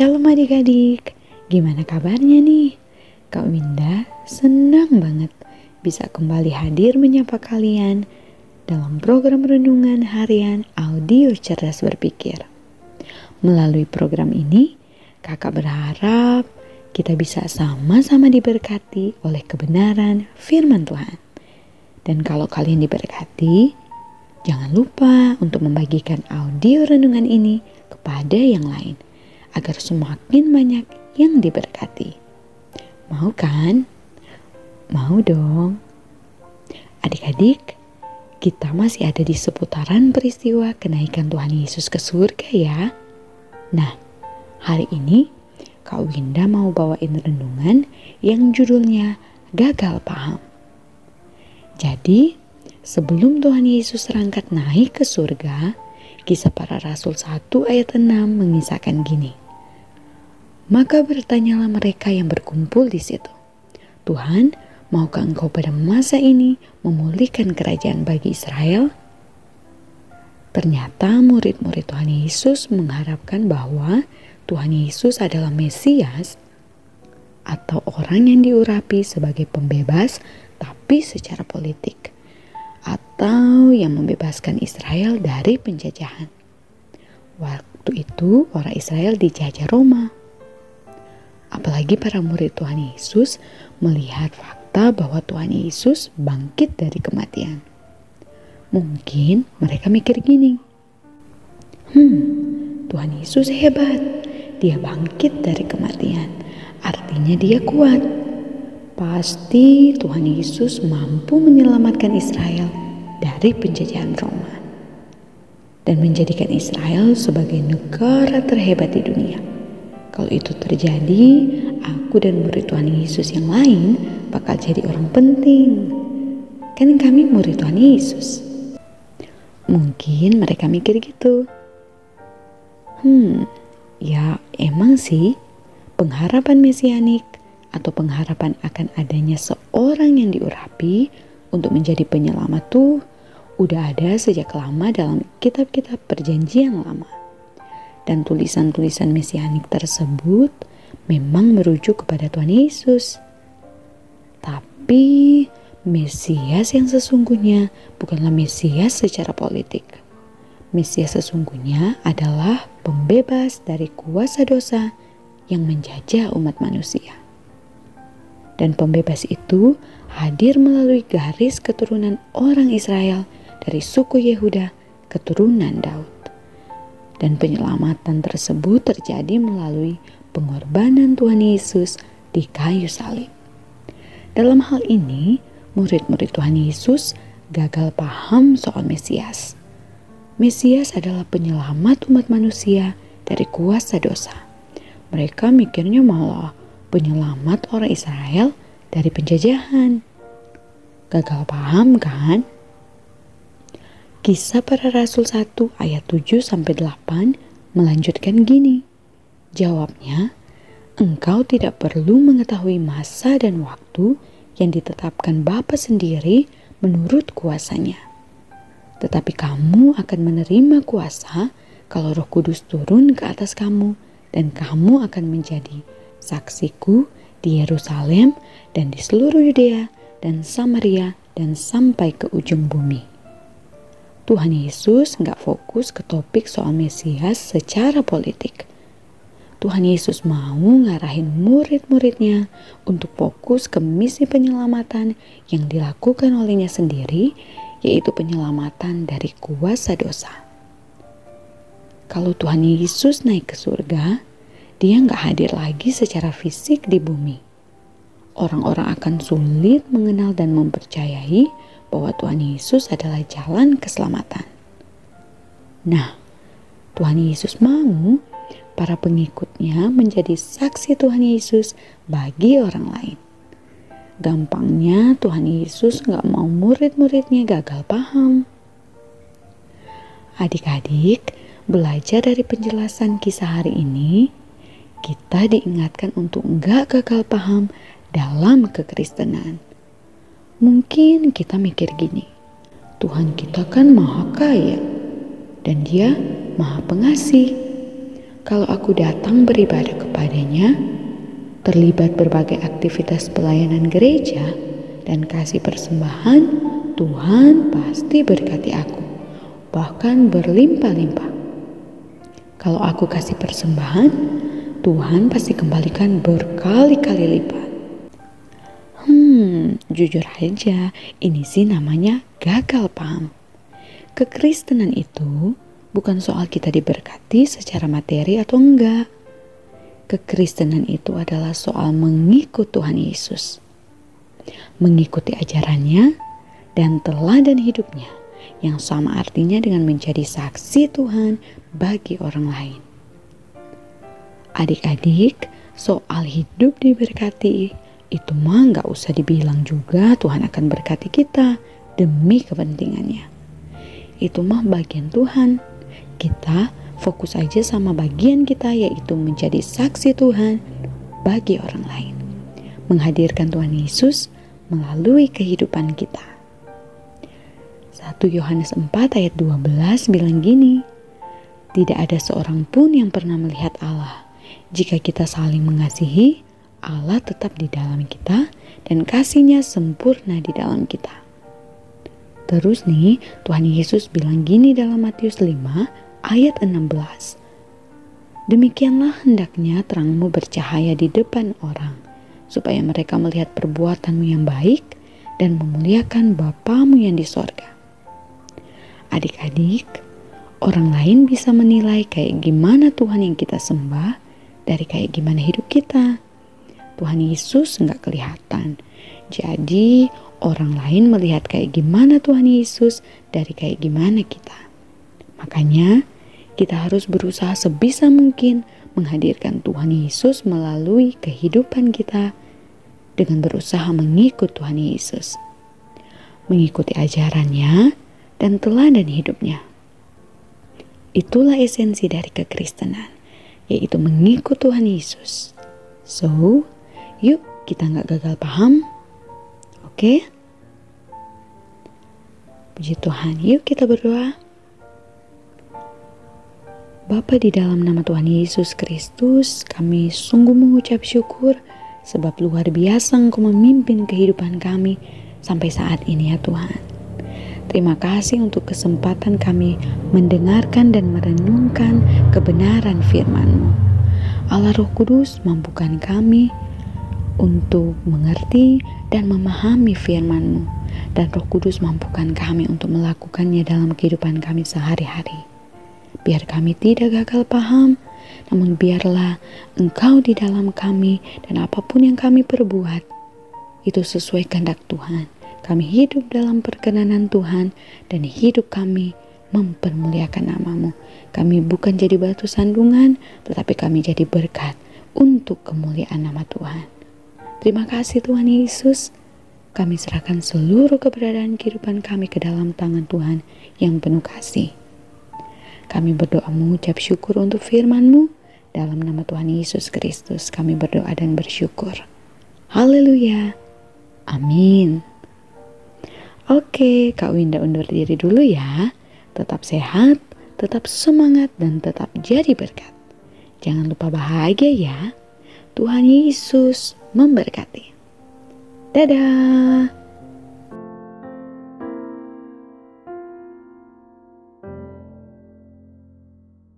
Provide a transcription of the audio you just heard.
Shalom adik-adik, gimana kabarnya nih? Kak Winda senang banget bisa kembali hadir menyapa kalian dalam program renungan harian audio cerdas berpikir. Melalui program ini, kakak berharap kita bisa sama-sama diberkati oleh kebenaran firman Tuhan. Dan kalau kalian diberkati, jangan lupa untuk membagikan audio renungan ini kepada yang lain agar semakin banyak yang diberkati. Mau kan? Mau dong. Adik-adik, kita masih ada di seputaran peristiwa kenaikan Tuhan Yesus ke surga ya. Nah, hari ini Kak Winda mau bawain renungan yang judulnya Gagal Paham. Jadi, sebelum Tuhan Yesus terangkat naik ke surga, kisah para rasul 1 ayat 6 mengisahkan gini. Maka bertanyalah mereka yang berkumpul di situ. Tuhan, maukah engkau pada masa ini memulihkan kerajaan bagi Israel? Ternyata murid-murid Tuhan Yesus mengharapkan bahwa Tuhan Yesus adalah Mesias atau orang yang diurapi sebagai pembebas tapi secara politik atau yang membebaskan Israel dari penjajahan. Waktu itu orang Israel dijajah Roma. Apalagi para murid Tuhan Yesus melihat fakta bahwa Tuhan Yesus bangkit dari kematian. Mungkin mereka mikir gini, Hmm, Tuhan Yesus hebat dia bangkit dari kematian. Artinya dia kuat. Pasti Tuhan Yesus mampu menyelamatkan Israel dari penjajahan Roma dan menjadikan Israel sebagai negara terhebat di dunia. Kalau itu terjadi, aku dan murid Tuhan Yesus yang lain bakal jadi orang penting. Kan kami murid Tuhan Yesus. Mungkin mereka mikir gitu. Hmm, Ya, emang sih pengharapan mesianik atau pengharapan akan adanya seorang yang diurapi untuk menjadi penyelamat tuh udah ada sejak lama dalam kitab-kitab perjanjian lama. Dan tulisan-tulisan mesianik tersebut memang merujuk kepada Tuhan Yesus. Tapi Mesias yang sesungguhnya bukanlah Mesias secara politik Mesias sesungguhnya adalah pembebas dari kuasa dosa yang menjajah umat manusia. Dan pembebas itu hadir melalui garis keturunan orang Israel dari suku Yehuda keturunan Daud. Dan penyelamatan tersebut terjadi melalui pengorbanan Tuhan Yesus di kayu salib. Dalam hal ini, murid-murid Tuhan Yesus gagal paham soal Mesias Mesias adalah penyelamat umat manusia dari kuasa dosa. Mereka mikirnya malah penyelamat orang Israel dari penjajahan. Gagal paham kan? Kisah para Rasul 1 ayat 7 sampai 8 melanjutkan gini. Jawabnya, engkau tidak perlu mengetahui masa dan waktu yang ditetapkan Bapa sendiri menurut kuasanya tetapi kamu akan menerima kuasa kalau Roh Kudus turun ke atas kamu, dan kamu akan menjadi saksiku di Yerusalem dan di seluruh Yudea dan Samaria dan sampai ke ujung bumi. Tuhan Yesus nggak fokus ke topik soal Mesias secara politik. Tuhan Yesus mau ngarahin murid-muridnya untuk fokus ke misi penyelamatan yang dilakukan olehnya sendiri yaitu penyelamatan dari kuasa dosa. Kalau Tuhan Yesus naik ke surga, dia nggak hadir lagi secara fisik di bumi. Orang-orang akan sulit mengenal dan mempercayai bahwa Tuhan Yesus adalah jalan keselamatan. Nah, Tuhan Yesus mau para pengikutnya menjadi saksi Tuhan Yesus bagi orang lain. Gampangnya Tuhan Yesus gak mau murid-muridnya gagal paham. Adik-adik, belajar dari penjelasan kisah hari ini, kita diingatkan untuk gak gagal paham dalam kekristenan. Mungkin kita mikir gini, Tuhan kita kan maha kaya dan dia maha pengasih. kalau aku datang beribadah kepadanya, terlibat berbagai aktivitas pelayanan gereja, dan kasih persembahan, Tuhan pasti berkati aku, bahkan berlimpah-limpah. Kalau aku kasih persembahan, Tuhan pasti kembalikan berkali-kali lipat. Hmm, jujur aja, ini sih namanya gagal paham. Kekristenan itu bukan soal kita diberkati secara materi atau enggak. Kekristenan itu adalah soal mengikut Tuhan Yesus. Mengikuti ajarannya dan teladan hidupnya yang sama artinya dengan menjadi saksi Tuhan bagi orang lain. Adik-adik, soal hidup diberkati itu mah nggak usah dibilang juga Tuhan akan berkati kita demi kepentingannya. Itu mah bagian Tuhan kita fokus aja sama bagian kita yaitu menjadi saksi Tuhan bagi orang lain. Menghadirkan Tuhan Yesus melalui kehidupan kita. 1 Yohanes 4 ayat 12 bilang gini, Tidak ada seorang pun yang pernah melihat Allah. Jika kita saling mengasihi, Allah tetap di dalam kita dan kasihnya sempurna di dalam kita. Terus nih, Tuhan Yesus bilang gini dalam Matius 5 ayat 16. Demikianlah hendaknya terangmu bercahaya di depan orang, supaya mereka melihat perbuatanmu yang baik dan memuliakan Bapamu yang di sorga. Adik-adik, orang lain bisa menilai kayak gimana Tuhan yang kita sembah dari kayak gimana hidup kita. Tuhan Yesus nggak kelihatan. Jadi orang lain melihat kayak gimana Tuhan Yesus dari kayak gimana kita. Makanya, kita harus berusaha sebisa mungkin menghadirkan Tuhan Yesus melalui kehidupan kita dengan berusaha mengikut Tuhan Yesus, mengikuti ajarannya dan teladan hidupnya. Itulah esensi dari kekristenan, yaitu mengikut Tuhan Yesus. So, yuk kita nggak gagal paham, oke? Puji Tuhan, yuk kita berdoa. Bapa di dalam nama Tuhan Yesus Kristus, kami sungguh mengucap syukur sebab luar biasa Engkau memimpin kehidupan kami sampai saat ini ya Tuhan. Terima kasih untuk kesempatan kami mendengarkan dan merenungkan kebenaran firman-Mu. Allah Roh Kudus mampukan kami untuk mengerti dan memahami firman-Mu. Dan Roh Kudus mampukan kami untuk melakukannya dalam kehidupan kami sehari-hari biar kami tidak gagal paham, namun biarlah Engkau di dalam kami dan apa pun yang kami perbuat, itu sesuai kehendak Tuhan. Kami hidup dalam perkenanan Tuhan dan hidup kami mempermuliakan namamu. Kami bukan jadi batu sandungan, tetapi kami jadi berkat untuk kemuliaan nama Tuhan. Terima kasih Tuhan Yesus. Kami serahkan seluruh keberadaan kehidupan kami ke dalam tangan Tuhan yang penuh kasih. Kami berdoa mengucap syukur untuk firman-Mu. Dalam nama Tuhan Yesus Kristus kami berdoa dan bersyukur. Haleluya. Amin. Oke, Kak Winda undur diri dulu ya. Tetap sehat, tetap semangat, dan tetap jadi berkat. Jangan lupa bahagia ya. Tuhan Yesus memberkati. Dadah.